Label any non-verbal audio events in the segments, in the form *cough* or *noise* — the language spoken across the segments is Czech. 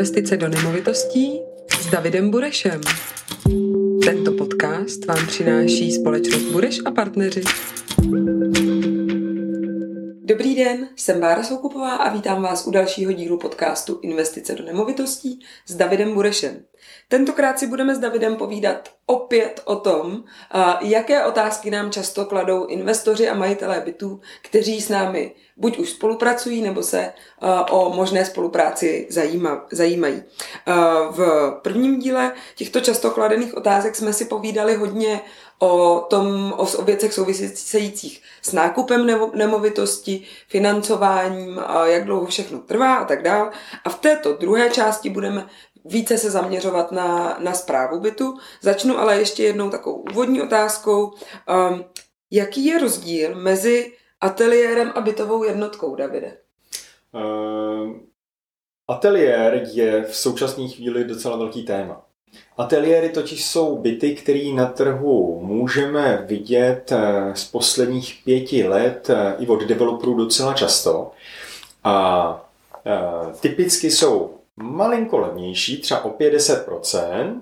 investice do nemovitostí s Davidem Burešem. Tento podcast vám přináší společnost Bureš a partneři. Den, jsem Bára Soukupová a vítám vás u dalšího dílu podcastu Investice do nemovitostí s Davidem Burešem. Tentokrát si budeme s Davidem povídat opět o tom, jaké otázky nám často kladou investoři a majitelé bytů, kteří s námi buď už spolupracují, nebo se o možné spolupráci zajímají. V prvním díle těchto často kladených otázek jsme si povídali hodně o, tom, o, o věcech souvisejících s nákupem nemovitosti, financováním, jak dlouho všechno trvá a tak dále. A v této druhé části budeme více se zaměřovat na, na zprávu bytu. Začnu ale ještě jednou takovou úvodní otázkou. Um, jaký je rozdíl mezi ateliérem a bytovou jednotkou, Davide? Uh, ateliér je v současné chvíli docela velký téma. Ateliéry totiž jsou byty, které na trhu můžeme vidět eh, z posledních pěti let eh, i od developerů docela často. A eh, typicky jsou malinko levnější, třeba o 50%,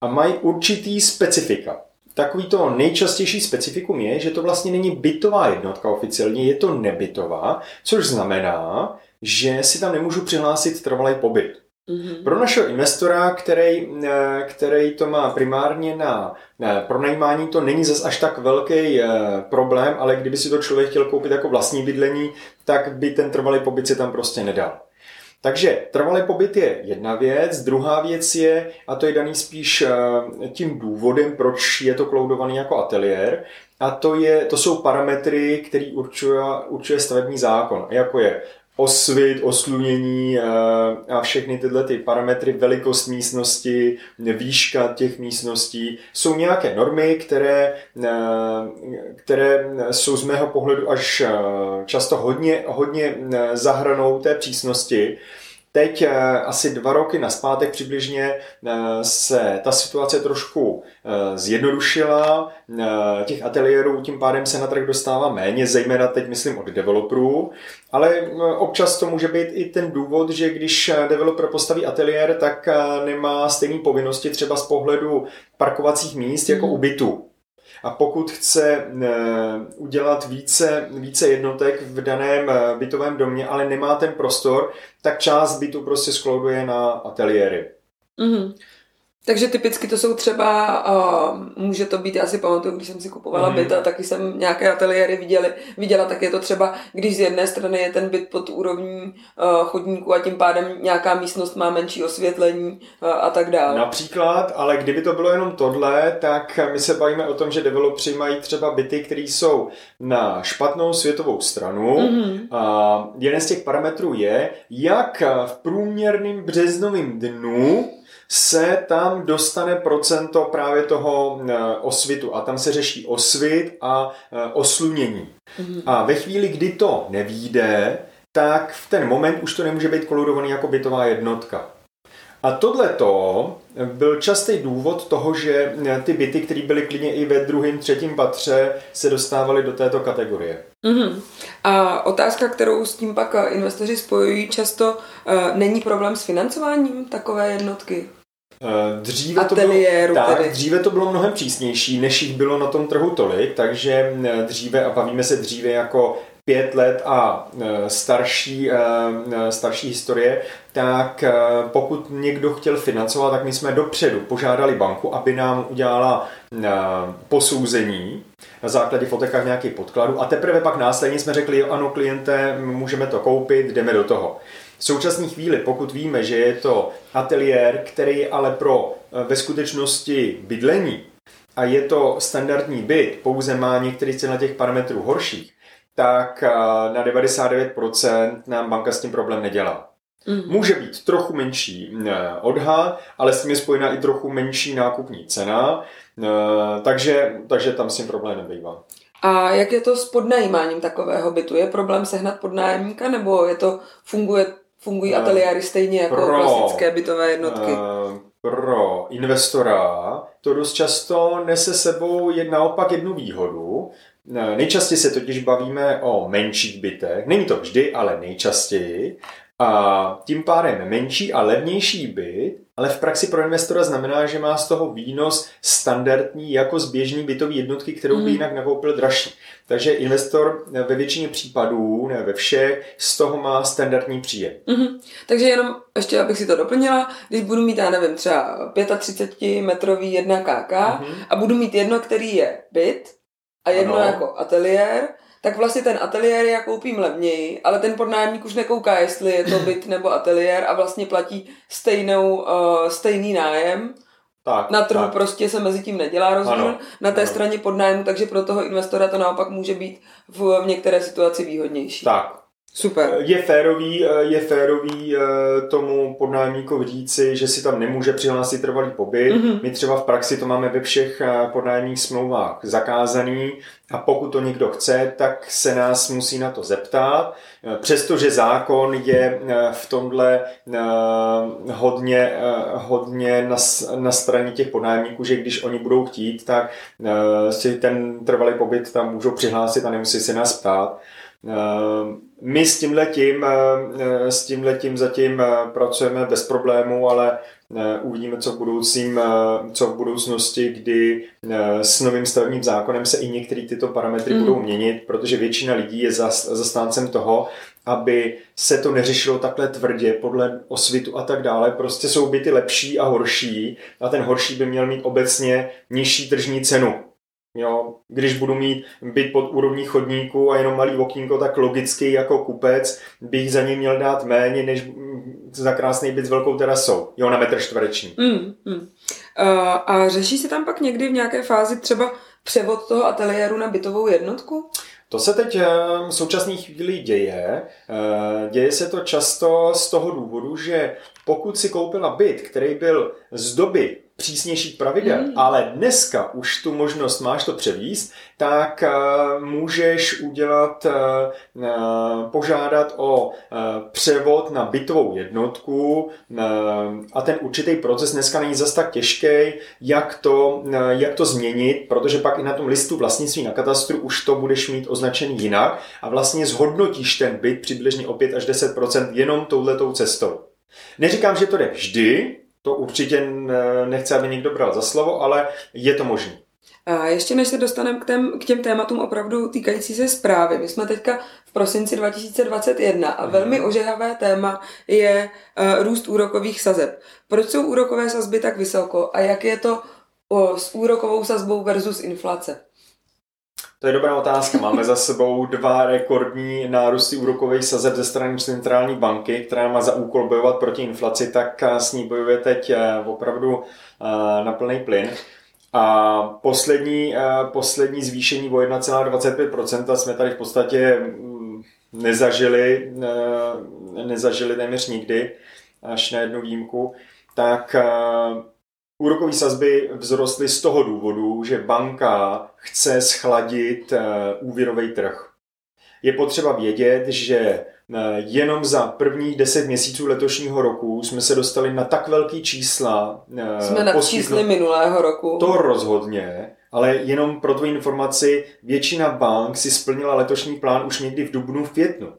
a mají určitý specifika. Takový to nejčastější specifikum je, že to vlastně není bytová jednotka oficiálně, je to nebytová, což znamená, že si tam nemůžu přihlásit trvalý pobyt. Mm-hmm. Pro našeho investora, který, eh, který to má primárně na, na pronajímání, to není zas až tak velký eh, problém, ale kdyby si to člověk chtěl koupit jako vlastní bydlení, tak by ten trvalý pobyt si tam prostě nedal. Takže trvalý pobyt je jedna věc, druhá věc je, a to je daný spíš eh, tím důvodem, proč je to kloudovaný jako ateliér, a to, je, to jsou parametry, které určuje, určuje stavební zákon, jako je osvit, oslunění eh, a všechny tyhle ty parametry, velikost místnosti, výška těch místností, jsou nějaké normy, které, eh, které jsou z mého pohledu až eh, často hodně, hodně zahranou té přísnosti. Teď eh, asi dva roky naspátek přibližně eh, se ta situace trošku eh, zjednodušila. Těch ateliérů tím pádem se na trh dostává méně, zejména teď myslím od developerů, ale občas to může být i ten důvod, že když developer postaví ateliér, tak nemá stejné povinnosti třeba z pohledu parkovacích míst jako u bytu. A pokud chce eh, udělat více, více jednotek v daném eh, bytovém domě, ale nemá ten prostor, tak část bytu prostě sklouduje na ateliéry. Mm-hmm. Takže typicky to jsou třeba, uh, může to být, já si pamatuju, když jsem si kupovala mm. byt a taky jsem nějaké ateliéry viděli, viděla, tak je to třeba, když z jedné strany je ten byt pod úrovní uh, chodníku a tím pádem nějaká místnost má menší osvětlení uh, a tak dále. Například, ale kdyby to bylo jenom tohle, tak my se bavíme o tom, že developři mají třeba byty, které jsou na špatnou světovou stranu. Mm. A jeden z těch parametrů je, jak v průměrným březnovým dnu se tam dostane procento právě toho eh, osvitu a tam se řeší osvit a eh, oslunění. Mm-hmm. A ve chvíli, kdy to nevíde, tak v ten moment už to nemůže být kolorovaný jako bytová jednotka. A tohle to byl častý důvod toho, že eh, ty byty, které byly klidně i ve druhém, třetím patře, se dostávaly do této kategorie. Mm-hmm. A otázka, kterou s tím pak investoři spojují často, není problém s financováním takové jednotky? Eh, dříve to, bylo, tak, dříve to bylo mnohem přísnější, než jich bylo na tom trhu tolik, takže eh, dříve, a bavíme se dříve jako pět let a eh, starší, starší historie, tak pokud někdo chtěl financovat, tak my jsme dopředu požádali banku, aby nám udělala posouzení na základě fotek nějakých podkladů a teprve pak následně jsme řekli, ano kliente, můžeme to koupit, jdeme do toho. V současné chvíli, pokud víme, že je to ateliér, který je ale pro eh, ve skutečnosti bydlení a je to standardní byt, pouze má některý z těch parametrů horších, tak eh, na 99% nám banka s tím problém nedělá. Mm. Může být trochu menší eh, odhad, ale s tím je spojená i trochu menší nákupní cena, takže, takže tam s tím problém nebývá. A jak je to s podnajímáním takového bytu? Je problém sehnat podnájemníka nebo je to funguje Fungují uh, ateliéry stejně jako pro, klasické bytové jednotky? Uh, pro investora to dost často nese sebou je naopak jednu výhodu. Nejčastěji se totiž bavíme o menších bytech. Není to vždy, ale nejčastěji. a tím pádem menší a levnější byt, ale v praxi pro investora znamená, že má z toho výnos standardní jako z běžný bytový jednotky, kterou by mhm. jinak nakoupil dražší. Takže investor ve většině případů, ne ve všech, z toho má standardní příjem. Mm-hmm. Takže jenom ještě, abych si to doplnila, když budu mít, já nevím, třeba 35 metrový 1 KK mm-hmm. a budu mít jedno, který je byt a jedno ano. jako ateliér, tak vlastně ten ateliér já koupím levněji, ale ten podnájemník už nekouká, jestli je to byt nebo ateliér a vlastně platí stejnou, uh, stejný nájem. Tak, na trhu tak. prostě se mezi tím nedělá rozdíl na té ano. straně podnájmu, takže pro toho investora to naopak může být v, v některé situaci výhodnější. Tak, Super. Je férový, je férový eh, tomu podnájemníkovi říci, že si tam nemůže přihlásit trvalý pobyt. Mm-hmm. My třeba v praxi to máme ve všech eh, podnájemních smlouvách zakázaný a pokud to někdo chce, tak se nás musí na to zeptat. Eh, přestože zákon je v tomhle hodně, hodně na, na straně těch podnájemníků, že když oni budou chtít, tak si ten trvalý pobyt tam můžou přihlásit a nemusí se nás ptát. Eh, my s tímhletím, eh, s tímhletím zatím eh, pracujeme bez problémů, ale uvidíme, co v, budoucím, co v budoucnosti, kdy s novým stavebním zákonem se i některé tyto parametry mm. budou měnit, protože většina lidí je zastáncem toho, aby se to neřešilo takhle tvrdě podle osvitu a tak dále. Prostě jsou byty lepší a horší a ten horší by měl mít obecně nižší tržní cenu. Jo, když budu mít byt pod úrovní chodníku a jenom malý okýnko, tak logicky jako kupec bych za ním měl dát méně, než za krásný byt s velkou terasou. Jo, na metr čtvereční. Mm, mm. Uh, a řeší se tam pak někdy v nějaké fázi třeba převod toho ateliéru na bytovou jednotku? To se teď eh, v současné chvíli děje. Eh, děje se to často z toho důvodu, že pokud si koupila byt, který byl z doby přísnějších pravidel, mm. ale dneska už tu možnost máš to převíst, tak uh, můžeš udělat, uh, požádat o uh, převod na bytovou jednotku a ten určitý proces dneska není zas tak těžký, jak to, jak to změnit, protože pak i na tom listu vlastnictví na katastru už to budeš mít označený jinak a vlastně zhodnotíš ten byt přibližně o 5 až 10% jenom touhletou cestou. Neříkám, že to jde vždy, to určitě nechce, aby někdo bral za slovo, ale je to možné. A ještě než se dostaneme k, tém, k těm tématům opravdu týkající se zprávy, my jsme teďka v prosinci 2021 a velmi mhm. ožehavé téma je uh, růst úrokových sazeb. Proč jsou úrokové sazby tak vysoko a jak je to o, s úrokovou sazbou versus inflace? To je dobrá otázka. Máme za sebou dva rekordní nárůsty úrokových sazeb ze strany centrální banky, která má za úkol bojovat proti inflaci, tak s ní bojuje teď eh, opravdu eh, na plný plyn. A poslední, eh, poslední zvýšení o 1,25% jsme tady v podstatě mm, nezažili, nezažili téměř nikdy, až na jednu výjimku. Tak Úrokové sazby vzrostly z toho důvodu, že banka chce schladit eh, úvěrový trh. Je potřeba vědět, že eh, jenom za prvních 10 měsíců letošního roku jsme se dostali na tak velký čísla. Eh, jsme na čísly minulého roku. To rozhodně, ale jenom pro tvou informaci, většina bank si splnila letošní plán už někdy v dubnu, v květnu.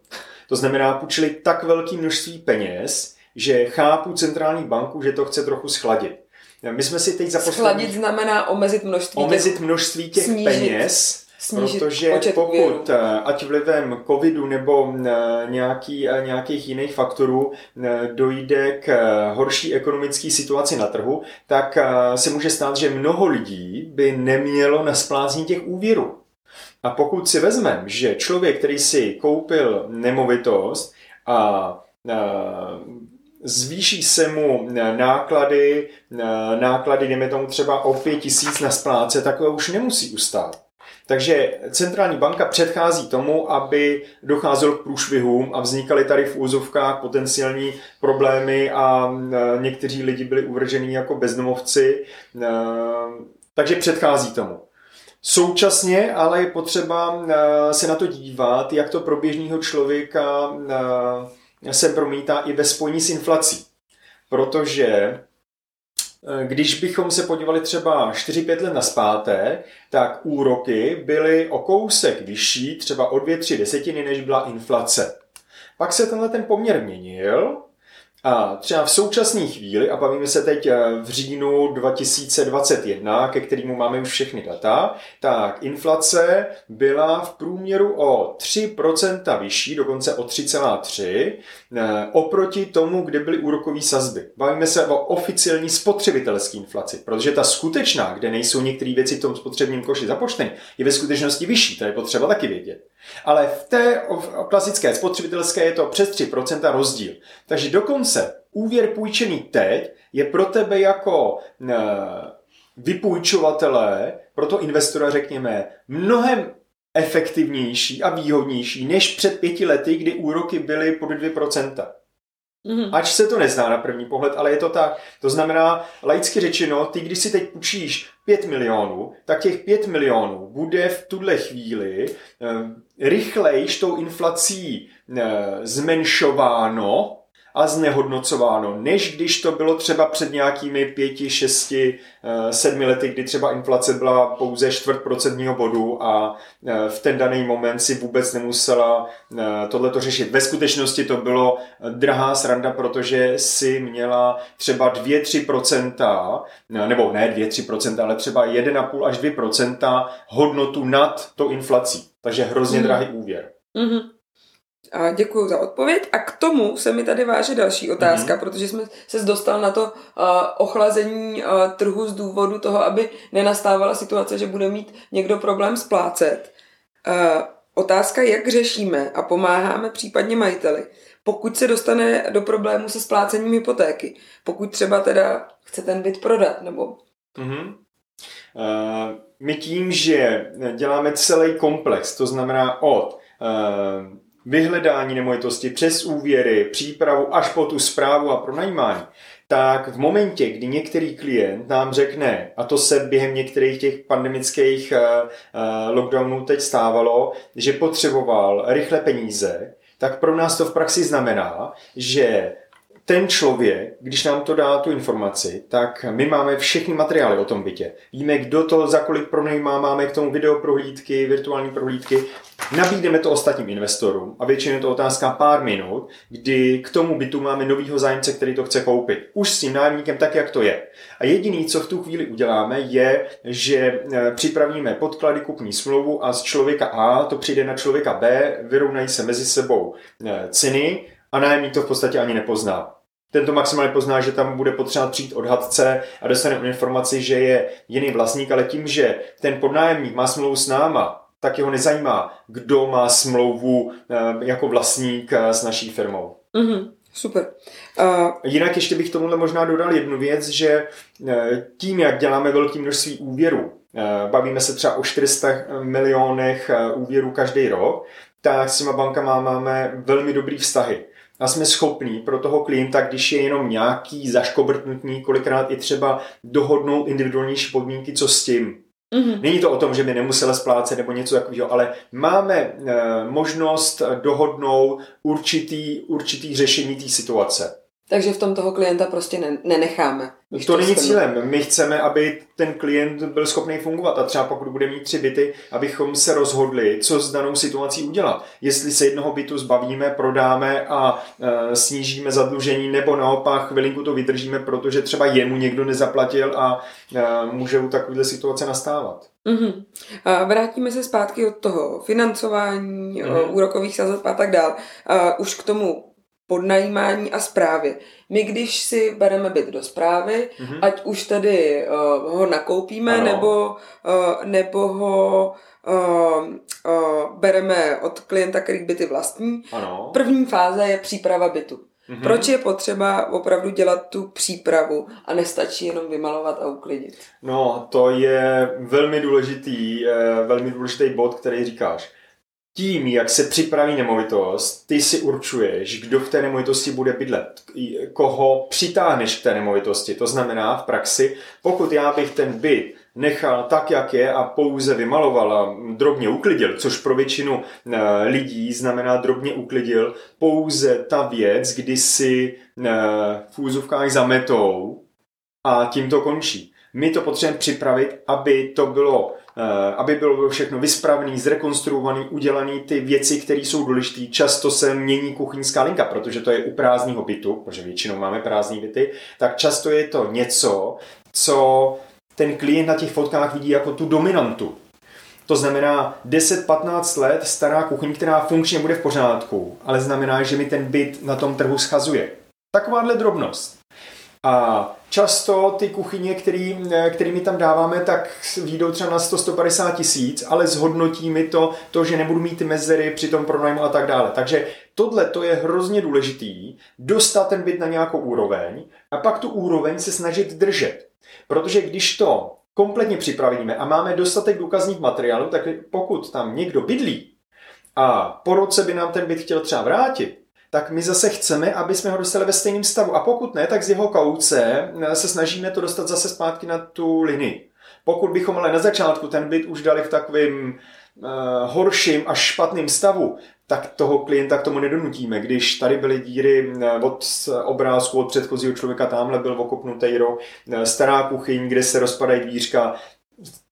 To znamená, půjčili tak velké množství peněz, že chápu centrální banku, že to chce trochu schladit. My jsme si teď za poslední... Schladit znamená omezit množství Omezit těch... množství těch snížit. peněz, Snížit protože pokud, úvěru. Eh, ať vlivem covidu nebo eh, nějaký, eh, nějakých jiných faktorů dojde k horší ekonomické situaci na trhu, tak se může stát, že mnoho lidí by nemělo na splácení těch úvěrů. A pokud si vezmeme, že člověk, který si koupil nemovitost a zvýší se mu náklady, náklady, dejme tomu třeba o 5 tisíc na spláce, tak už nemusí ustát. Takže centrální banka předchází tomu, aby docházelo k průšvihům a vznikaly tady v úzovkách potenciální problémy a někteří lidi byli uvrženi jako bezdomovci. Takže předchází tomu. Současně ale je potřeba se na to dívat, jak to pro běžného člověka se promítá i ve spojení s inflací. Protože eh, když bychom se podívali třeba 4-5 let na spáté, tak úroky byly o kousek vyšší, třeba o 2-3 desetiny, než byla inflace. Pak se tenhle ten poměr měnil a třeba v současné chvíli, a bavíme se teď eh, v říjnu 2021, ke kterému máme už všechny data, tak inflace byla v průměru o 3% vyšší, dokonce o 3,3, eh, oproti tomu, kde byly úrokové sazby. Bavíme se o oficiální spotřebitelské inflaci, protože ta skutečná, kde nejsou některé věci v tom spotřebním koši započteny, je ve skutečnosti vyšší, to je potřeba taky vědět. Ale v té klasické spotřebitelské je to přes 3% rozdíl. Takže dokonce úvěr půjčený teď je pro tebe jako eh, vypůjčovatele, pro to investora řekněme, mnohem efektivnější a výhodnější než před pěti lety, kdy úroky byly pod 2%. Mm-hmm. Ač se to nezná na první pohled, ale je to tak. To znamená, laicky řečeno, ty když si teď půjčíš 5 milionů, tak těch 5 milionů bude v tuhle chvíli e, rychlejš tou inflací e, zmenšováno, a znehodnocováno, než když to bylo třeba před nějakými pěti, šesti, eh, sedmi lety, kdy třeba inflace byla pouze čtvrt procentního bodu a eh, v ten daný moment si vůbec nemusela eh, tohleto řešit. Ve skutečnosti to bylo drahá sranda, protože si měla třeba 2-3%, nebo ne 2-3%, ale třeba 1,5 až 2% hodnotu nad tou inflací. Takže hrozně mm. drahý úvěr. Mm-hmm. A děkuji za odpověď. A k tomu se mi tady váže další otázka, mm-hmm. protože jsme se dostal na to uh, ochlazení uh, trhu z důvodu toho, aby nenastávala situace, že bude mít někdo problém splácet. Uh, otázka, jak řešíme a pomáháme případně majiteli, pokud se dostane do problému se splácením hypotéky. Pokud třeba teda chce ten byt prodat, nebo... Mm-hmm. Uh, my tím, že děláme celý komplex, to znamená od uh, vyhledání nemovitosti přes úvěry, přípravu až po tu zprávu a pronajímání, tak v momentě, kdy některý klient nám řekne, a to se během některých těch pandemických uh, lockdownů teď stávalo, že potřeboval rychle peníze, tak pro nás to v praxi znamená, že ten člověk, když nám to dá tu informaci, tak my máme všechny materiály o tom bytě. Víme, kdo to za kolik pronajímá, máme k tomu videoprohlídky, virtuální prohlídky, nabídneme to ostatním investorům a většinou je to otázka pár minut, kdy k tomu bytu máme novýho zájemce, který to chce koupit. Už s tím nájemníkem tak, jak to je. A jediný, co v tu chvíli uděláme, je, že e, připravíme podklady kupní smlouvu a z člověka A to přijde na člověka B, vyrovnají se mezi sebou e, ceny a nájemník to v podstatě ani nepozná. Tento maximálně pozná, že tam bude potřeba přijít odhadce a dostane informaci, že je jiný vlastník, ale tím, že ten podnájemník má smlouvu s náma, tak jeho nezajímá, kdo má smlouvu eh, jako vlastník eh, s naší firmou. Mm-hmm. Super. Uh... Jinak ještě bych tomuhle možná dodal jednu věc, že eh, tím, jak děláme velké množství úvěrů, bavíme se třeba o 400 milionech úvěrů každý rok, tak s těma bankama máme velmi dobrý vztahy a jsme schopní pro toho klienta, když je jenom nějaký zaškobrtnutní, kolikrát i třeba dohodnout individuálnější podmínky, co s tím. Mm-hmm. Není to o tom, že by nemusela splácet nebo něco takového, ale máme e, možnost dohodnout určitý, určitý řešení té situace. Takže v tom toho klienta prostě ne, nenecháme. To, to není cílem. My chceme, aby ten klient byl schopný fungovat a třeba pokud bude mít tři byty, abychom se rozhodli, co s danou situací udělat. Jestli se jednoho bytu zbavíme, prodáme a e, snížíme zadlužení, nebo naopak chvilinku to vydržíme, protože třeba jemu někdo nezaplatil a e, může u takovéhle situace nastávat. Mm-hmm. A vrátíme se zpátky od toho financování, mm-hmm. úrokových sazeb a tak dál. A už k tomu podnajímání a zprávy. My, když si bereme byt do zprávy, mm-hmm. ať už tedy uh, ho nakoupíme, ano. nebo, uh, nebo ho uh, uh, bereme od klienta, který byty vlastní, ano. první fáze je příprava bytu. Mm-hmm. Proč je potřeba opravdu dělat tu přípravu a nestačí jenom vymalovat a uklidit? No, to je velmi důležitý, velmi důležitý bod, který říkáš tím, jak se připraví nemovitost, ty si určuješ, kdo v té nemovitosti bude bydlet, koho přitáhneš k té nemovitosti. To znamená v praxi, pokud já bych ten byt nechal tak, jak je a pouze vymaloval a drobně uklidil, což pro většinu eh, lidí znamená drobně uklidil, pouze ta věc, kdy si eh, v úzovkách zametou a tím to končí. My to potřebujeme připravit, aby to bylo aby bylo všechno vyspravný, zrekonstruovaný, udělaný ty věci, které jsou důležité. Často se mění kuchyňská linka, protože to je u prázdného bytu, protože většinou máme prázdné byty, tak často je to něco, co ten klient na těch fotkách vidí jako tu dominantu. To znamená 10-15 let stará kuchyň, která funkčně bude v pořádku, ale znamená, že mi ten byt na tom trhu schazuje. Takováhle drobnost. A často ty kuchyně, který, kterými tam dáváme, tak výjdou třeba na 100-150 tisíc, ale zhodnotí mi to, to, že nebudu mít mezery při tom pronájmu a tak dále. Takže tohle to je hrozně důležitý, dostat ten byt na nějakou úroveň a pak tu úroveň se snažit držet. Protože když to kompletně připravíme a máme dostatek důkazních materiálů, tak pokud tam někdo bydlí a po roce by nám ten byt chtěl třeba vrátit, tak my zase chceme, aby jsme ho dostali ve stejném stavu. A pokud ne, tak z jeho kauce eh, se snažíme to dostat zase zpátky na tu linii. Pokud bychom ale na začátku ten byt už dali v takovým uh, horším a špatným stavu, tak toho klienta k tomu nedonutíme. Když tady byly díry eh, od obrázku od předchozího člověka, tamhle byl okopnutý rok, stará kuchyň, kde se rozpadají dvířka,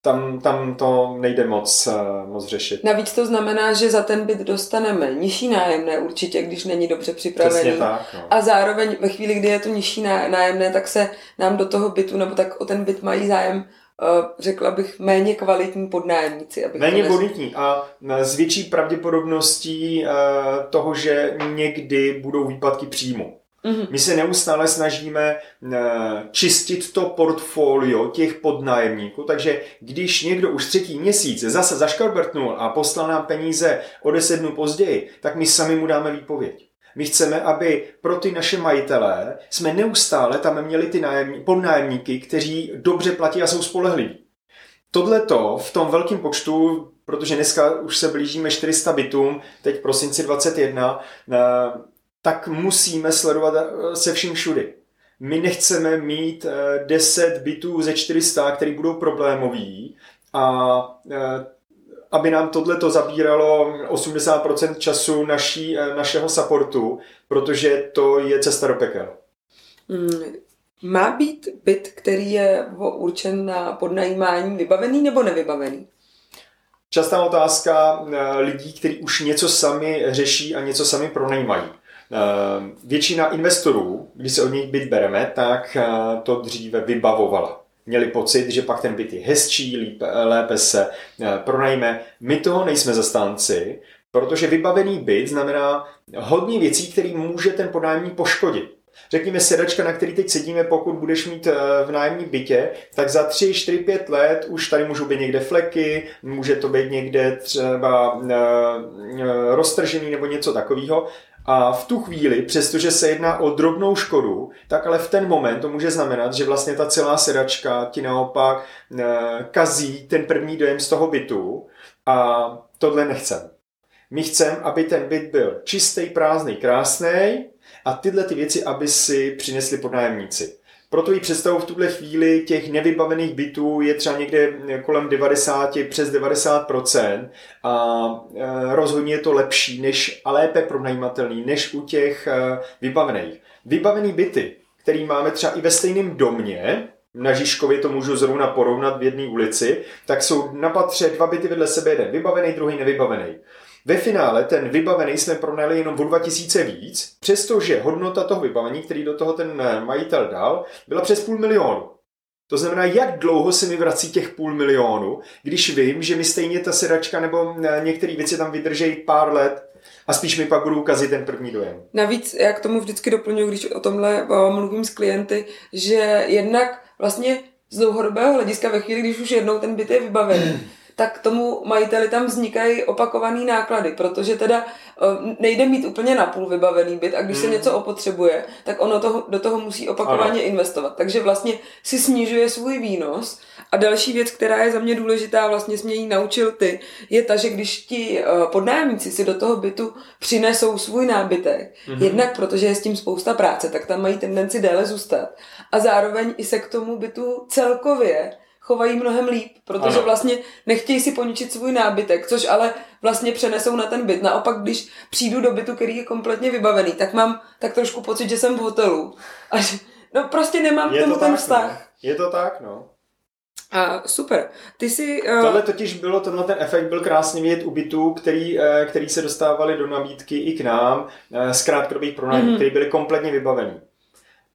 tam, tam to nejde moc, eh, moc řešit. Navíc to znamená, že za ten byt dostaneme nižší nájemné určitě, když není dobře připravený. Přesně tak, no. A zároveň ve chvíli, kdy je to nižší nájemné, tak se nám do toho bytu, nebo tak o ten byt mají zájem eh, řekla bych, méně kvalitní podnájemníci. Abych méně kvalitní a s větší pravděpodobností eh, toho, že někdy budou výpadky příjmu. Mm-hmm. My se neustále snažíme eh, čistit to portfolio těch podnájemníků, takže když někdo už třetí měsíc zase zaškarbertnul a poslal nám peníze o deset dnů později, tak my sami mu dáme výpověď. My chceme, aby pro ty naše majitelé jsme neustále tam měli ty nájemní, podnájemníky, kteří dobře platí a jsou spolehliví. Tohle to v tom velkém počtu, protože dneska už se blížíme 400 bytům, teď prosinci 21, tak musíme sledovat eh, se vším všudy. My nechceme mít 10 eh, bitů ze 400, které budou problémový a eh, aby nám tohle to zabíralo 80% času naší, našeho supportu, protože to je cesta do pekel. Hmm. Má být byt, který je určen na podnajímání, vybavený nebo nevybavený? Častá otázka lidí, kteří už něco sami řeší a něco sami pronajímají. Eh, většina investorů, když se od nich byt bereme, tak eh, to dříve vybavovala. Měli pocit, že pak ten byt je hezčí, lépe, lépe se eh, pronajme. My toho nejsme zastánci, protože vybavený byt znamená hodně věcí, které může ten podnájemník poškodit. Řekněme sedačka, na který teď sedíme, pokud budeš mít v nájemní bytě, tak za 3, 4, 5 let už tady můžou být někde fleky, může to být někde třeba roztržený nebo něco takového. A v tu chvíli, přestože se jedná o drobnou škodu, tak ale v ten moment to může znamenat, že vlastně ta celá sedačka ti naopak eh, kazí ten první dojem z toho bytu a tohle nechcem. My chceme, aby ten byt byl čistý, prázdný, krásný a tyhle ty věci, aby si přinesli podnájemníci. Proto i představu v tuhle chvíli těch nevybavených bytů je třeba někde kolem 90, přes 90% a e, rozhodně je to lepší než a lépe pronajímatelný než u těch e, vybavených. Vybavený byty, který máme třeba i ve stejném domě, na Žižkově to můžu zrovna porovnat v jedné ulici, tak jsou na patře dva byty vedle sebe, jeden vybavený, druhý nevybavený. Ve finále ten vybavený jsme pronajali jenom o 2000 víc, přestože hodnota toho vybavení, který do toho ten eh, majitel dal, byla přes půl milionu. To znamená, jak dlouho se mi vrací těch půl milionu, když vím, že mi stejně ta sedačka nebo eh, některé věci tam vydrží pár let a spíš mi pak budou ukazit ten první dojem. Navíc já k tomu vždycky doplňuji, když o tomhle eh, mluvím s klienty, že jednak vlastně z dlouhodobého hlediska ve chvíli, když už jednou ten byt je vybavený, tak tomu majiteli tam vznikají opakované náklady, protože teda eh, nejde mít úplně napůl vybavený byt a když se hmm. něco opotřebuje, tak ono toho, do toho musí opakovaně ano. investovat. Takže vlastně si snižuje svůj výnos a další věc, která je za mě důležitá, vlastně jsme ji naučil ty, je ta, že když ti eh, podnájemníci si do toho bytu přinesou svůj nábytek, mm-hmm. jednak protože je s tím spousta práce, tak tam mají tendenci déle zůstat. A zároveň i se k tomu bytu celkově chovají mnohem líp, protože ano. vlastně nechtějí si poničit svůj nábytek, což ale vlastně přenesou na ten byt. Naopak, když přijdu do bytu, který je kompletně vybavený, tak mám tak trošku pocit, že jsem v hotelu. Až, no prostě nemám je k tomu to ten tak, vztah. No. Je to tak, no. A super. Ty si... Uh... Tohle totiž bylo, tenhle ten efekt byl krásně vidět u bytů, který, eh, který se dostávali do nabídky i k nám eh, z krátkodobých pronájmů, mm-hmm. které byly kompletně vybavený.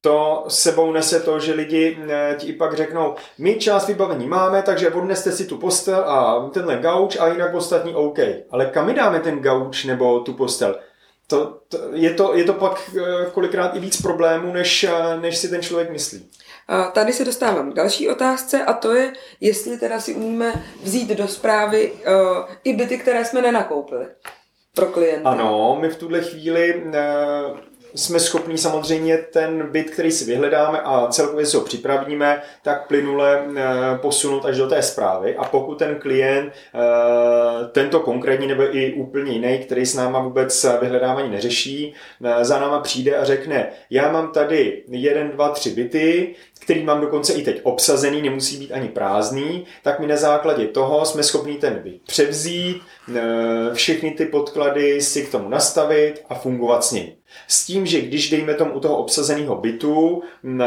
To sebou nese to, že lidi ti i pak řeknou, my část vybavení máme, takže odneste si tu postel a tenhle gauč a jinak ostatní OK. Ale kam my dáme ten gauč nebo tu postel? To, to, je, to, je to pak kolikrát i víc problémů, než, než si ten člověk myslí. A tady se dostávám k další otázce a to je, jestli teda si umíme vzít do zprávy uh, i byty, které jsme nenakoupili pro klienty. Ano, my v tuhle chvíli uh, jsme schopni samozřejmě ten byt, který si vyhledáme a celkově si ho připravíme, tak plynule uh, posunout až do té zprávy. A pokud ten klient, uh, tento konkrétní nebo i úplně jiný, který s náma vůbec vyhledávání neřeší, za náma přijde a řekne, já mám tady jeden, dva, tři byty, který mám dokonce i teď obsazený, nemusí být ani prázdný, tak my na základě toho jsme schopni ten byt převzít, e, všechny ty podklady si k tomu nastavit a fungovat s ním. S tím, že když dejme tomu u toho obsazeného bytu e,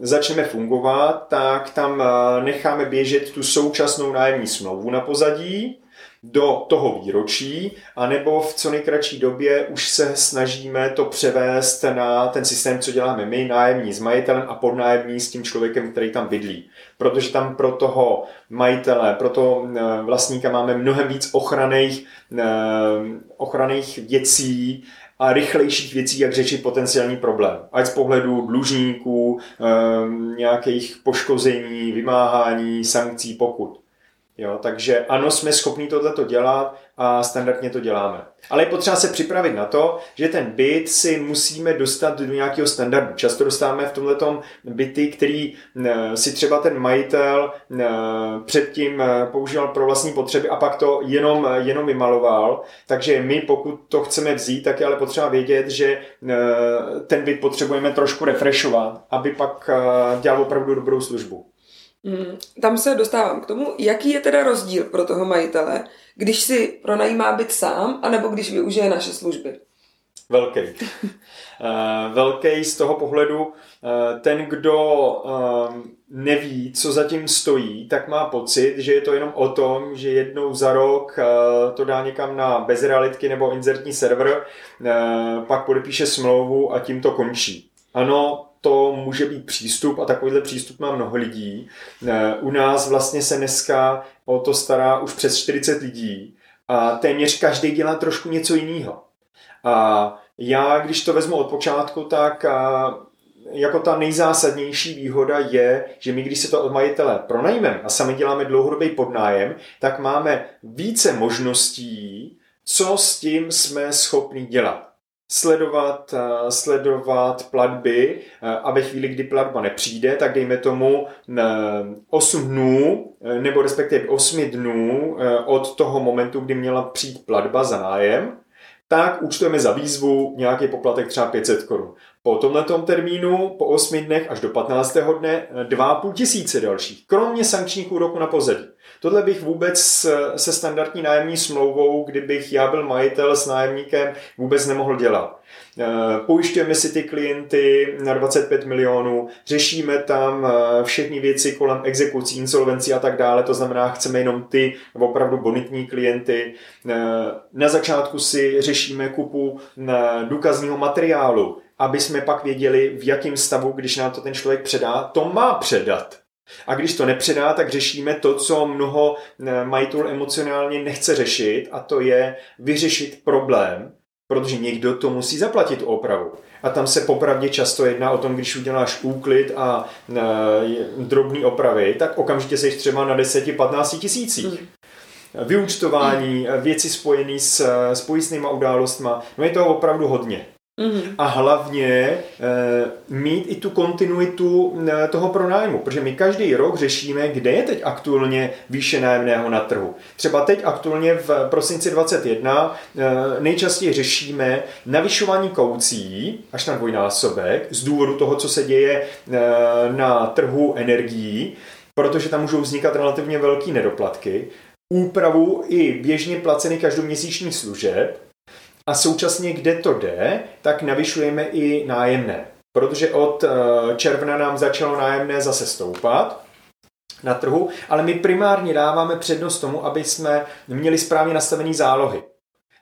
začneme fungovat, tak tam e, necháme běžet tu současnou nájemní smlouvu na pozadí, do toho výročí, anebo v co nejkratší době už se snažíme to převést na ten systém, co děláme my, nájemní s majitelem a podnájemní s tím člověkem, který tam bydlí. Protože tam pro toho majitele, pro toho eh, vlastníka máme mnohem víc ochranných, eh, ochranných věcí, a rychlejších věcí, jak řešit potenciální problém. Ať z pohledu dlužníků, eh, nějakých poškození, vymáhání, sankcí, pokut. Jo, takže ano, jsme schopni tohleto dělat a standardně to děláme. Ale je potřeba se připravit na to, že ten byt si musíme dostat do nějakého standardu. Často dostáváme v tomhle byty, který eh, si třeba ten majitel eh, předtím eh, používal pro vlastní potřeby a pak to jenom, jenom vymaloval. Takže my, pokud to chceme vzít, tak je ale potřeba vědět, že ten byt potřebujeme trošku refreshovat, aby pak dělal opravdu dobrou službu. Mm, tam se dostávám k tomu, jaký je teda rozdíl pro toho majitele, když si pronajímá byt sám, anebo když využije naše služby. Velký. Uh, *laughs* velký z toho pohledu, uh, ten, kdo uh, neví, co zatím stojí, tak má pocit, že je to jenom o tom, že jednou za rok to dá někam na bezrealitky nebo inzertní server, pak podepíše smlouvu a tím to končí. Ano, to může být přístup a takovýhle přístup má mnoho lidí. Eh, u nás vlastně se dneska o to stará už přes 40 lidí a téměř každý dělá trošku něco jiného. A já, když to vezmu od počátku, tak jako ta nejzásadnější výhoda je, že my, když se to od majitele pronajmeme a sami děláme dlouhodobý podnájem, tak máme více možností, co s tím jsme schopni dělat sledovat, eh, sledovat platby eh, a ve chvíli, kdy platba nepřijde, tak dejme tomu 8 dnů, eh, nebo respektive 8 dnů od toho momentu, kdy měla přijít platba za nájem, tak účtujeme za výzvu nějaký poplatek třeba 500 korun. Po tomto termínu, po 8 dnech až do 15. dne, 2,5 tisíce dalších, kromě sankčních úroků na pozadí. Tohle bych vůbec se standardní nájemní smlouvou, kdybych já byl majitel s nájemníkem, vůbec nemohl dělat. Eh, pojišťujeme si ty klienty na 25 milionů, řešíme tam eh, všechny věci kolem exekucí, insolvencí a tak dále, to znamená, chceme jenom ty opravdu bonitní klienty. Eh, na začátku si řešíme kupu důkazního materiálu, aby jsme pak věděli, v jakém stavu, když nám to ten člověk předá, to má předat. A když to nepředá, tak řešíme to, co mnoho eh, majitelů emocionálně nechce řešit, a to je vyřešit problém, protože někdo to musí zaplatit tu opravu. A tam se popravdě často jedná o tom, když uděláš úklid a e, drobný opravy, tak okamžitě seš třeba na 10-15 tisících. Hmm. Vyučtování, věci spojené s, s pojistnýma událostma, no je to opravdu hodně. Mm-hmm. A hlavně e, mít i tu kontinuitu e, toho pronájmu, protože my každý rok řešíme, kde je teď aktuálně výše nájemného na trhu. Třeba teď aktuálně v prosinci 21 e, nejčastěji řešíme navyšování kaucí až na dvojnásobek z důvodu toho, co se děje e, na trhu energií, protože tam můžou vznikat relativně velké nedoplatky, úpravu i běžně placených každoměsíčních služeb, a současně, kde to jde, tak navyšujeme i nájemné. Protože od eh, června nám začalo nájemné zase stoupat na trhu, ale my primárně dáváme přednost tomu, aby jsme měli správně nastavený zálohy.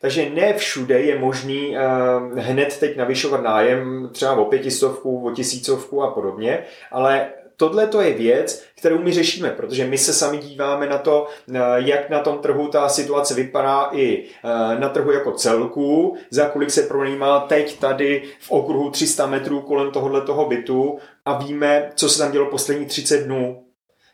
Takže ne všude je možný uh, hned teď navyšovat nájem třeba o pětistovku, o tisícovku a podobně, ale tohle to je věc, kterou my řešíme, protože my se sami díváme na to, eh, jak na tom trhu ta situace vypadá i eh, na trhu jako celku, za kolik se pronajímá teď tady v okruhu 300 metrů kolem tohohle toho bytu a víme, co se tam dělo poslední 30 dnů.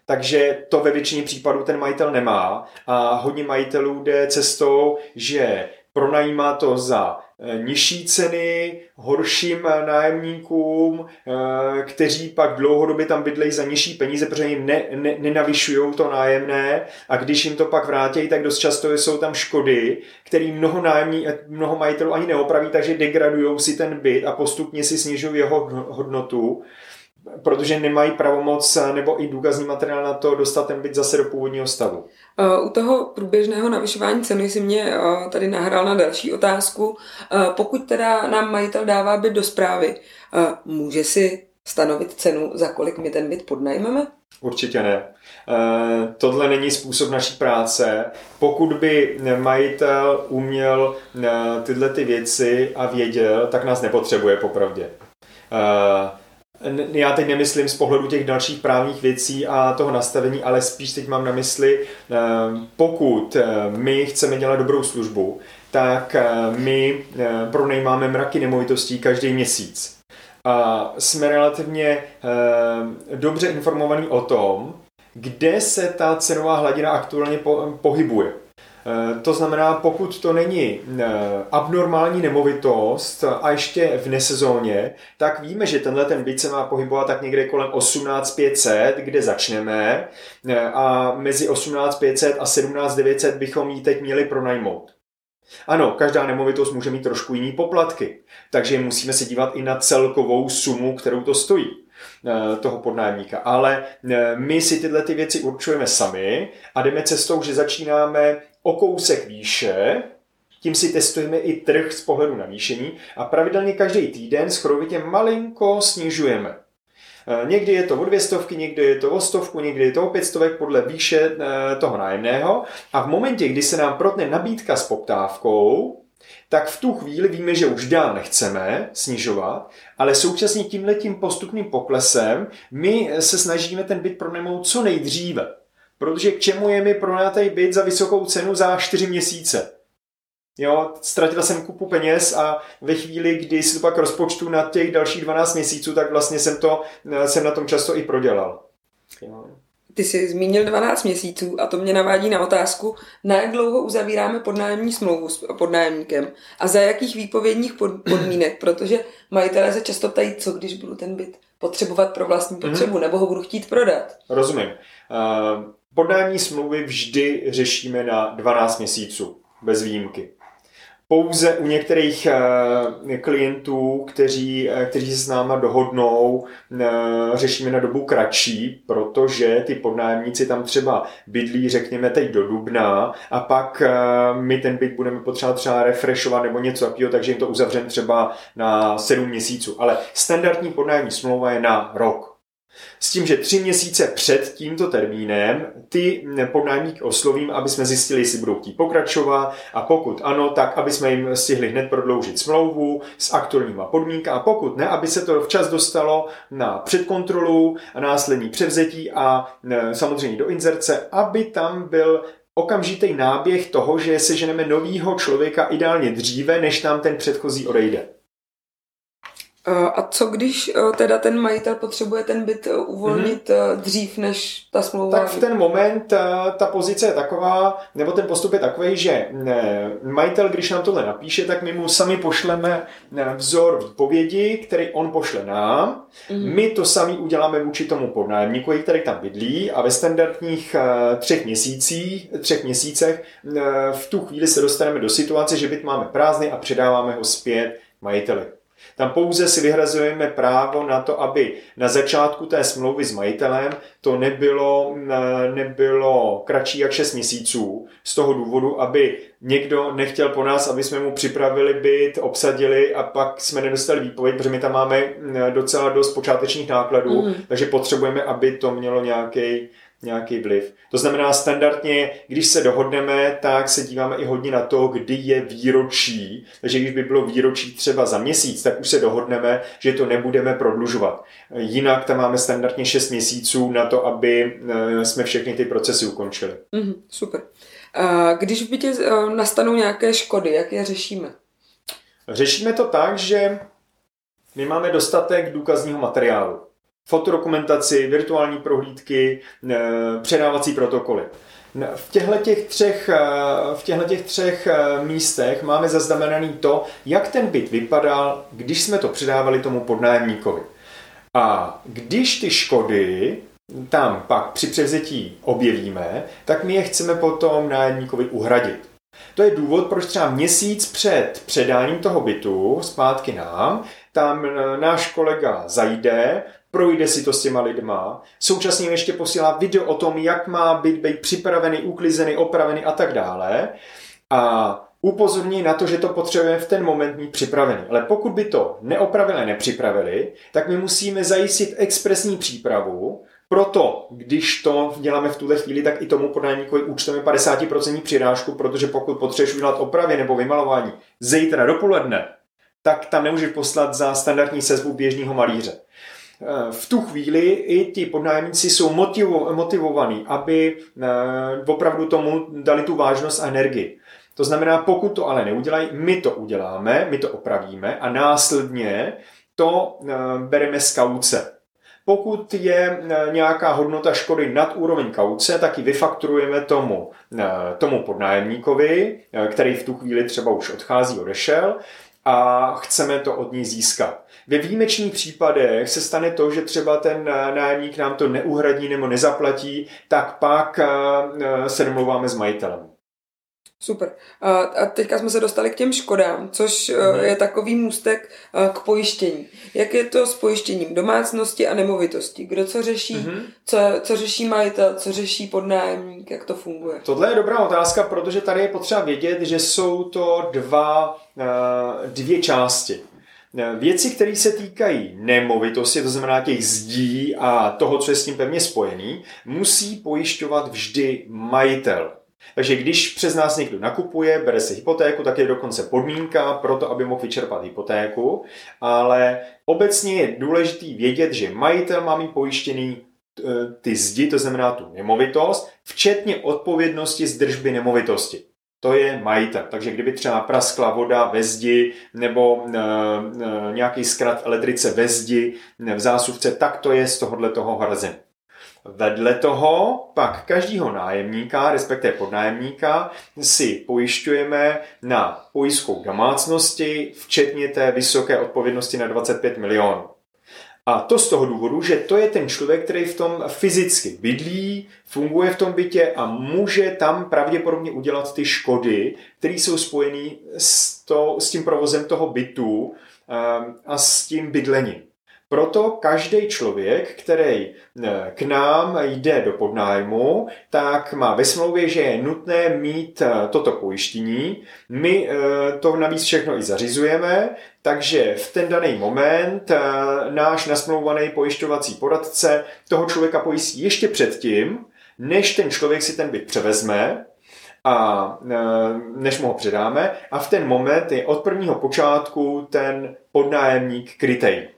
Takže to ve většině případů ten majitel nemá a hodně majitelů jde cestou, že pronajímá to za Eh, nižší ceny horším eh, nájemníkům, eh, kteří pak dlouhodobě tam bydlejí za nižší peníze, protože jim ne, ne, nenavyšují to nájemné. A když jim to pak vrátí, tak dost často jsou tam škody, který mnoho, nájemní, mnoho majitelů ani neopraví, takže degradují si ten byt a postupně si snižují jeho hodnotu protože nemají pravomoc nebo i důkazní materiál na to dostat ten byt zase do původního stavu. Eh, u toho průběžného navyšování ceny si mě eh, tady nahrál na další otázku. Eh, pokud teda nám majitel dává byt do zprávy, může si stanovit cenu, za kolik my ten byt podnajmeme? Určitě ne. Tohle není způsob naší práce. Pokud by majitel uměl tyhle ty věci a věděl, tak nás nepotřebuje popravdě já teď nemyslím z pohledu těch dalších právních věcí a toho nastavení, ale spíš teď mám na mysli, eh, pokud eh, my chceme dělat dobrou službu, tak eh, my pronejmáme mraky nemovitostí každý měsíc. A jsme relativně dobře informovaní o tom, kde se ta cenová hladina aktuálně pohybuje. Eh, to znamená, pokud to není eh, abnormální nemovitost a ještě v nesezóně, tak víme, že tenhle ten byt se má pohybovat tak někde kolem 18500, kde začneme eh, a mezi 18500 a 17900 bychom ji teď měli pronajmout. Ano, každá nemovitost může mít trošku jiný poplatky, takže musíme se dívat i na celkovou sumu, kterou to stojí toho podnájemníka. Ale my si tyhle ty věci určujeme sami a jdeme cestou, že začínáme o kousek výše, tím si testujeme i trh z pohledu navýšení a pravidelně každý týden schrovitě malinko snižujeme. E, někdy je to o dvě stovky, někdy je to o stovku, někdy je to o pět stovek podle výše e, toho nájemného. A v momentě, kdy se nám protne nabídka s poptávkou, tak v tu chvíli víme, že už dál nechceme snižovat, ale současně tímhletím postupným poklesem my se snažíme ten byt pronajmout co nejdříve. Protože k čemu je mi pronátej byt za vysokou cenu za 4 měsíce? Jo, ztratila jsem kupu peněz a ve chvíli, kdy si to pak rozpočtu na těch dalších 12 měsíců, tak vlastně jsem, to, jsem na tom často i prodělal. Jo. Ty jsi zmínil 12 měsíců a to mě navádí na otázku, na jak dlouho uzavíráme podnájemní smlouvu s podnájemníkem a za jakých výpovědních *clears throat* podmínek, protože majitelé se často ptají, co když budu ten byt potřebovat pro vlastní potřebu, mm-hmm. nebo ho budu chtít prodat. Rozumím. Uh, Podání smlouvy vždy řešíme na 12 měsíců, bez výjimky. Pouze u některých eh, klientů, kteří, eh, kteří se s náma dohodnou, eh, řešíme na dobu kratší, protože ty podnájemníci tam třeba bydlí, řekněme, teď do dubna a pak my ten byt budeme potřebovat třeba refreshovat nebo něco takového, takže jim to uzavřeme třeba na 7 měsíců. Ale standardní podnájemní smlouva je na rok. S tím, že tři měsíce před tímto termínem ty podnájemník oslovím, aby jsme zjistili, jestli budou chtít pokračovat a pokud ano, tak aby jsme jim stihli hned prodloužit smlouvu s aktuálníma podmínkami a pokud ne, aby se to včas dostalo na předkontrolu následní převzetí a samozřejmě do inzerce, aby tam byl okamžitý náběh toho, že seženeme novýho člověka ideálně dříve, než nám ten předchozí odejde. Eh, a co když eh, teda ten majitel potřebuje ten byt eh, uvolnit mm-hmm. dřív, než ta smlouva? Tak v ten moment ta pozice je taková, nebo ten postup je takový, že majitel, když nám tohle napíše, tak my mu sami pošleme vzor výpovědi, který on pošle nám. Mm-hmm. My to sami uděláme vůči tomu podnájemníku, který tam bydlí a ve standardních třech měsících, třech měsících v tu chvíli se dostaneme do situace, že byt máme prázdný a předáváme ho zpět majiteli. Tam pouze si vyhrazujeme právo na to, aby na začátku té smlouvy s majitelem to nebylo, nebylo kratší jak 6 měsíců. Z toho důvodu, aby někdo nechtěl po nás, aby jsme mu připravili byt, obsadili a pak jsme nedostali výpověď, protože my tam máme docela dost počátečních nákladů, mm. takže potřebujeme, aby to mělo nějaký nějaký vliv. To znamená standardně, když se dohodneme, tak se díváme i hodně na to, kdy je výročí. Takže když by bylo výročí třeba za měsíc, tak už se dohodneme, že to nebudeme prodlužovat. Jinak tam máme standardně 6 měsíců na to, aby eh, jsme všechny ty procesy ukončili. Mm, super. Když v bytě eh, nastanou nějaké škody, jak je řešíme? Řešíme to tak, že my máme dostatek důkazního materiálu. Fotodokumentaci, virtuální prohlídky, eh, předávací protokoly. V těchto těch třech, eh, v těchto těch třech místech máme zaznamenaný to, jak ten byt vypadal, když jsme to předávali tomu podnájemníkovi. A když ty škody tam pak při převzetí objevíme, tak my je chceme potom nájemníkovi uhradit. To je důvod, proč třeba měsíc před předáním toho bytu zpátky nám, tam náš kolega zajde, projde si to s těma lidma, současně ještě posílá video o tom, jak má být, být připravený, uklizený, opravený a tak dále. A upozorní na to, že to potřebujeme v ten moment mít připravený. Ale pokud by to neopravili, nepřipravili, tak my musíme zajistit expresní přípravu, proto, když to děláme v tuhle chvíli, tak i tomu podajníkovi účtujeme 50% přirážku, protože pokud potřebuješ udělat opravy nebo vymalování zítra dopoledne, tak tam nemůžeš poslat za standardní sezbu běžného malíře. Eh, v tu chvíli i ti podnájemníci jsou motivo, motivovaní, aby eh, opravdu tomu dali tu vážnost a energii. To znamená, pokud to ale neudělají, my to uděláme, my to opravíme a následně to eh, bereme z kauce. Pokud je nějaká hodnota škody nad úroveň kauce, tak ji vyfakturujeme tomu, tomu podnájemníkovi, který v tu chvíli třeba už odchází, odešel a chceme to od ní získat. Ve výjimečných případech se stane to, že třeba ten nájemník nám to neuhradí nebo nezaplatí, tak pak se domlouváme s majitelem. Super. A teďka jsme se dostali k těm škodám, což mm. je takový můstek k pojištění. Jak je to s pojištěním domácnosti a nemovitosti? Kdo co řeší? Mm. Co, co řeší majitel? Co řeší podnájemník? Jak to funguje? Tohle je dobrá otázka, protože tady je potřeba vědět, že jsou to dva, dvě části. E, věci, které se týkají nemovitosti, to znamená těch zdí a toho, co je s tím pevně spojený, musí pojišťovat vždy majitel. Takže když přes nás někdo nakupuje, bere si hypotéku, tak je dokonce podmínka pro to, aby mohl vyčerpat hypotéku, ale obecně je důležitý vědět, že majitel má mít pojištěný e, ty zdi, to znamená tu nemovitost, včetně odpovědnosti z držby nemovitosti. To je majitel. Takže kdyby třeba praskla voda ve zdi nebo e, e, nějaký zkrat elektrice ve zdi v zásuvce, tak to je z tohohle toho hrazen. Vedle toho pak každýho nájemníka, respektive podnájemníka, si pojišťujeme na pojistkou domácnosti, včetně té vysoké odpovědnosti na 25 milionů. A to z toho důvodu, že to je ten člověk, který v tom fyzicky bydlí, funguje v tom bytě a může tam pravděpodobně udělat ty škody, které jsou spojené s, to, s tím provozem toho bytu ehm, a s tím bydlením. Proto každý člověk, který eh, k nám jde do podnájmu, tak má ve smlouvě, že je nutné mít eh, toto pojištění. My eh, to navíc všechno i zařizujeme, takže v ten daný moment náš nasmlouvaný pojišťovací poradce toho člověka pojistí ještě předtím, než ten člověk si ten byt převezme, a než mu ho předáme a v ten moment je od prvního počátku ten podnájemník krytej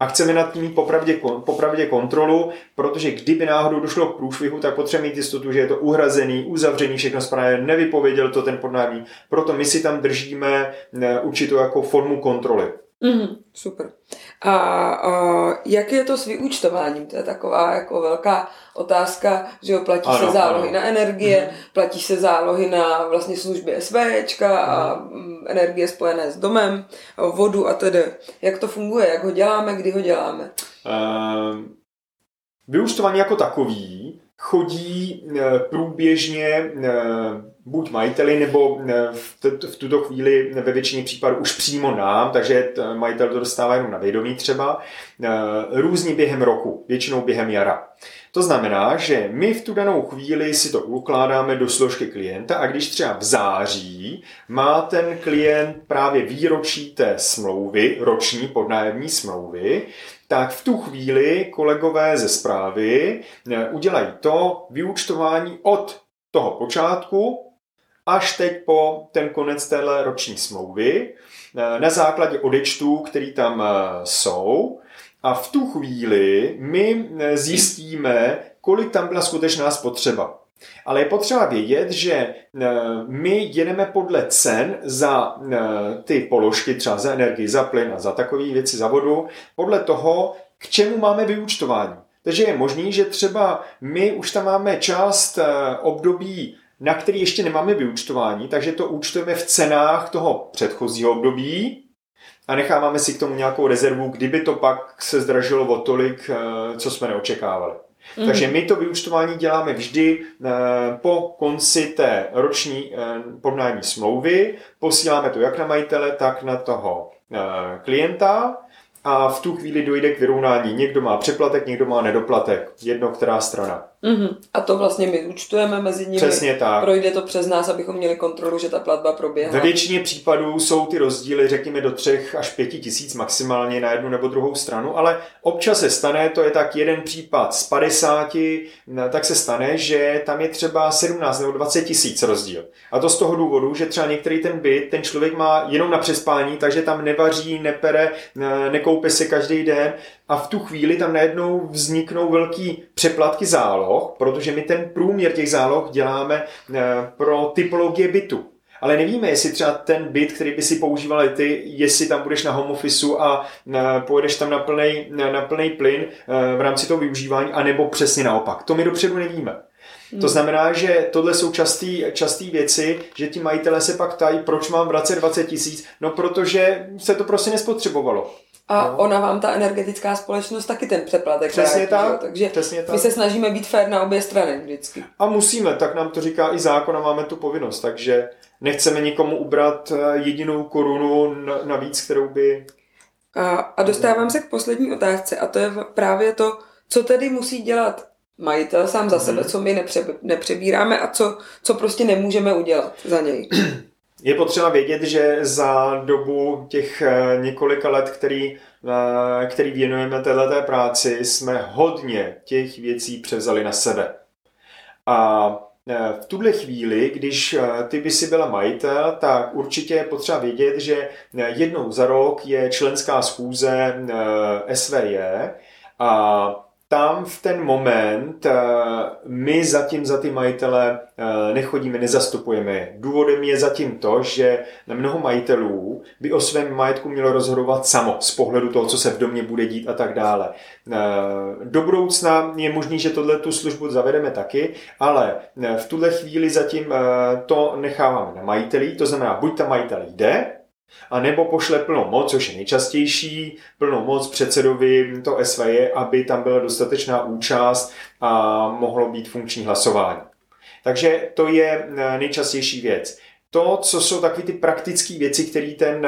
a chceme nad tím mít popravdě, popravdě kontrolu, protože kdyby náhodou došlo k průšvihu, tak potřebujeme mít jistotu, že je to uhrazený, uzavřený, všechno správně, nevypověděl to ten podnájemník. Proto my si tam držíme eh, určitou jako formu kontroly. Mm, super. A, a jak je to s vyúčtováním? To je taková jako velká otázka, že jo, platí ano, se zálohy ano. na energie, mm. platí se zálohy na vlastně služby SVčka a mm. energie spojené s domem, vodu a tedy. Jak to funguje, jak ho děláme, kdy ho děláme? Uh, vyúčtování jako takový chodí uh, průběžně uh, buď majiteli, nebo v tuto chvíli ve většině případů už přímo nám, takže majitel to dostává jenom na vědomí třeba, různí během roku, většinou během jara. To znamená, že my v tu danou chvíli si to ukládáme do složky klienta a když třeba v září má ten klient právě výročí té smlouvy, roční podnájemní smlouvy, tak v tu chvíli kolegové ze zprávy eh, udělají to vyúčtování od toho počátku až teď po ten konec téhle roční smlouvy eh, na základě odečtů, který tam eh, jsou. A v tu chvíli my zjistíme, kolik tam byla skutečná spotřeba. Ale je potřeba vědět, že my jedeme podle cen za ty položky, třeba za energii, za plyn a za takové věci, za vodu, podle toho, k čemu máme vyúčtování. Takže je možný, že třeba my už tam máme část období, na který ještě nemáme vyúčtování, takže to účtujeme v cenách toho předchozího období, a necháváme si k tomu nějakou rezervu, kdyby to pak se zdražilo o tolik, co jsme neočekávali. Mm. Takže my to vyučtování děláme vždy eh, po konci té roční eh, podnájemní smlouvy. Posíláme to jak na majitele, tak na toho eh, klienta a v tu chvíli dojde k vyrovnání. Někdo má přeplatek, někdo má nedoplatek. Jedno, která strana. Mm-hmm. A to vlastně my účtujeme mezi nimi. Přesně tak. Projde to přes nás, abychom měli kontrolu, že ta platba proběhla. Ve většině případů jsou ty rozdíly, řekněme, do třech až pěti tisíc maximálně na jednu nebo druhou stranu, ale občas se stane, to je tak jeden případ z 50, tak se stane, že tam je třeba 17 nebo 20 tisíc rozdíl. A to z toho důvodu, že třeba některý ten byt, ten člověk má jenom na přespání, takže tam nevaří, nepere, nekoupe si každý den a v tu chvíli tam najednou vzniknou velký přeplatky záloh, protože my ten průměr těch záloh děláme eh, pro typologie bytu. Ale nevíme, jestli třeba ten byt, který by si používal ty, jestli tam budeš na home office a eh, pojedeš tam na plný, na plný plyn eh, v rámci toho využívání, anebo přesně naopak. To my dopředu nevíme. Hmm. To znamená, že tohle jsou častý, častý věci, že ti majitelé se pak ptají, proč mám vracet 20 tisíc, no protože se to prostě nespotřebovalo. A no. ona vám ta energetická společnost taky ten přeplatek Přesně tak. Takže přesně tak. my se snažíme být fér na obě strany vždycky. A musíme, tak nám to říká i zákon a máme tu povinnost, takže nechceme nikomu ubrat eh, jedinou korunu navíc, kterou by... A, a dostávám se k poslední otázce a to je právě to, co tedy musí dělat majitel sám za mm. sebe, co my nepře, nepřebíráme a co, co prostě nemůžeme udělat za něj. *clears throat* Je potřeba vědět, že za dobu těch eh, několika let, který, eh, který věnujeme této práci, jsme hodně těch věcí převzali na sebe. A eh, v tuhle chvíli, když ty by si byla majitel, tak určitě je potřeba vědět, že jednou za rok je členská schůze SVJ a tam v ten moment eh, my zatím za ty majitele eh, nechodíme, nezastupujeme. Důvodem je zatím to, že mnoho majitelů by o svém majetku mělo rozhodovat samo z pohledu toho, co se v domě bude dít a tak dále. Eh, do budoucna je možný, že tohle tu službu zavedeme taky, ale v tuhle chvíli zatím to necháváme na majitelí, to znamená, buď ta majitel jde, a nebo pošle plnou moc, což je nejčastější, plnou moc předsedovi to SVJ, aby tam byla dostatečná účast a mohlo být funkční hlasování. Takže to je eh, nejčastější věc. To, co jsou takové ty praktické věci, které ten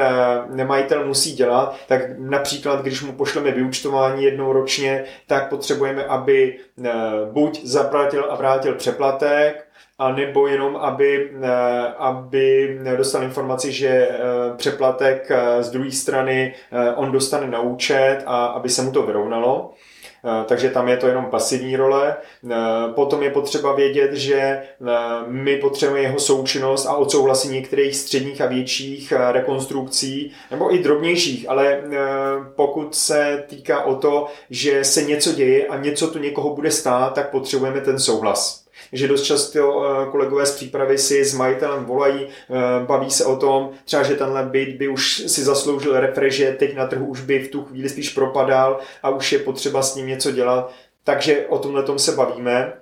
eh, majitel musí dělat, tak například, když mu pošleme vyučtování jednou ročně, tak potřebujeme, aby eh, buď zaplatil a vrátil přeplatek, a nebo jenom, aby, eh, aby dostal informaci, že eh, přeplatek eh, z druhé strany on dostane na účet a aby se mu to vyrovnalo. Takže tam je to jenom pasivní role. Potom je potřeba vědět, že my potřebujeme jeho součinnost a odsouhlasení některých středních a větších rekonstrukcí, nebo i drobnějších, ale pokud se týká o to, že se něco děje a něco tu někoho bude stát, tak potřebujeme ten souhlas že dost často eh, kolegové z přípravy si s majitelem volají, eh, baví se o tom, třeba, že tenhle byt by už si zasloužil refresh, že teď na trhu už by v tu chvíli spíš propadal a už je potřeba s ním něco dělat. Takže o tomhle tom se bavíme.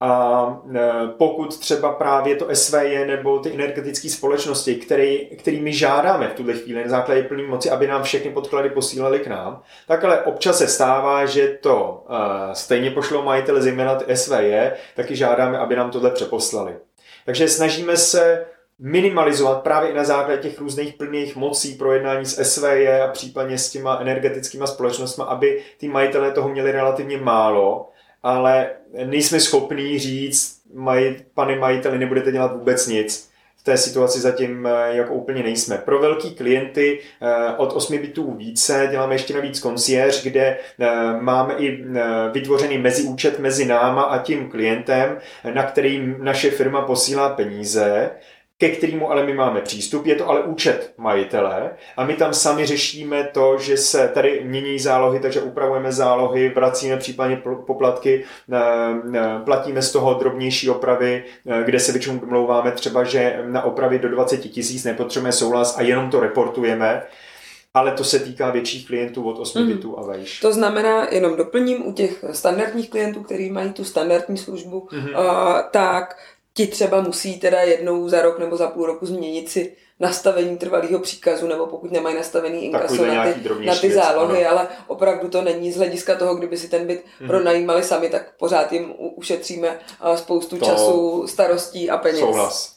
A e, pokud třeba právě to SVJ nebo ty energetické společnosti, který, kterými žádáme v tuhle chvíli na základě plné moci, aby nám všechny podklady posílali k nám, tak ale občas se stává, že to uh, stejně pošlo majitele, zejména ty SVJ, taky žádáme, aby nám tohle přeposlali. Takže snažíme se minimalizovat právě i na základě těch různých plných mocí pro jednání s SVJ a případně s těma energetickými společnostmi, aby ty majitelé toho měli relativně málo, ale nejsme schopní říct, maj, pane majiteli, nebudete dělat vůbec nic v té situaci zatím eh, jako úplně nejsme. Pro velký klienty eh, od 8 bitů více děláme ještě navíc koncierge, kde eh, máme i vytvořený meziúčet mezi náma a tím klientem, na který naše firma posílá peníze ke kterému ale my máme přístup. Je to ale účet majitele a my tam sami řešíme to, že se tady mění zálohy, takže upravujeme zálohy, vracíme případně poplatky, eh, eh, platíme z toho drobnější opravy, eh, kde se většinou domlouváme třeba, že na opravy do 20 tisíc nepotřebujeme souhlas a jenom to reportujeme ale to se týká větších klientů od 8 mm. bitů a vejš. To znamená, jenom doplním, u těch standardních klientů, kteří mají tu standardní službu, mm-hmm. uh, tak ti třeba musí teda jednou za rok nebo za půl roku změnit si nastavení trvalého příkazu, nebo pokud nemají nastavený inkaso na ty, na ty zálohy, věc, ale opravdu to není z hlediska toho, kdyby si ten byt mm-hmm. pronajímali sami, tak pořád jim ušetříme spoustu to času, starostí a peněz. Souhlas.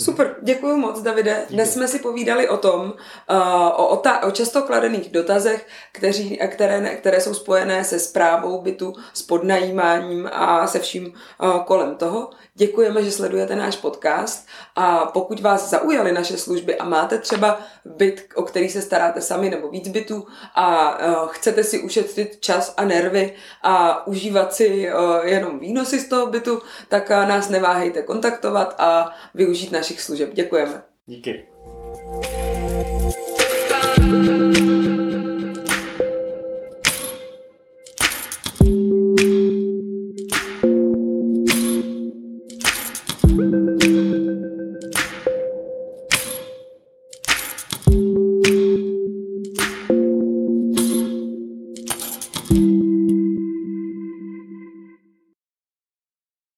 Super, děkuji moc, Davide. Dnes jsme si povídali o tom, uh, o, o, ta, o často kladených dotazech, kteří, které, které jsou spojené se zprávou bytu, s podnajímáním a se vším uh, kolem toho. Děkujeme, že sledujete náš podcast a pokud vás zaujaly naše služby a máte třeba byt, o který se staráte sami nebo víc bytů a uh, chcete si ušetřit čas a nervy a užívat si uh, jenom výnosy z toho bytu, tak uh, nás neváhejte kontaktovat a využít našich služeb. Děkujeme. Díky.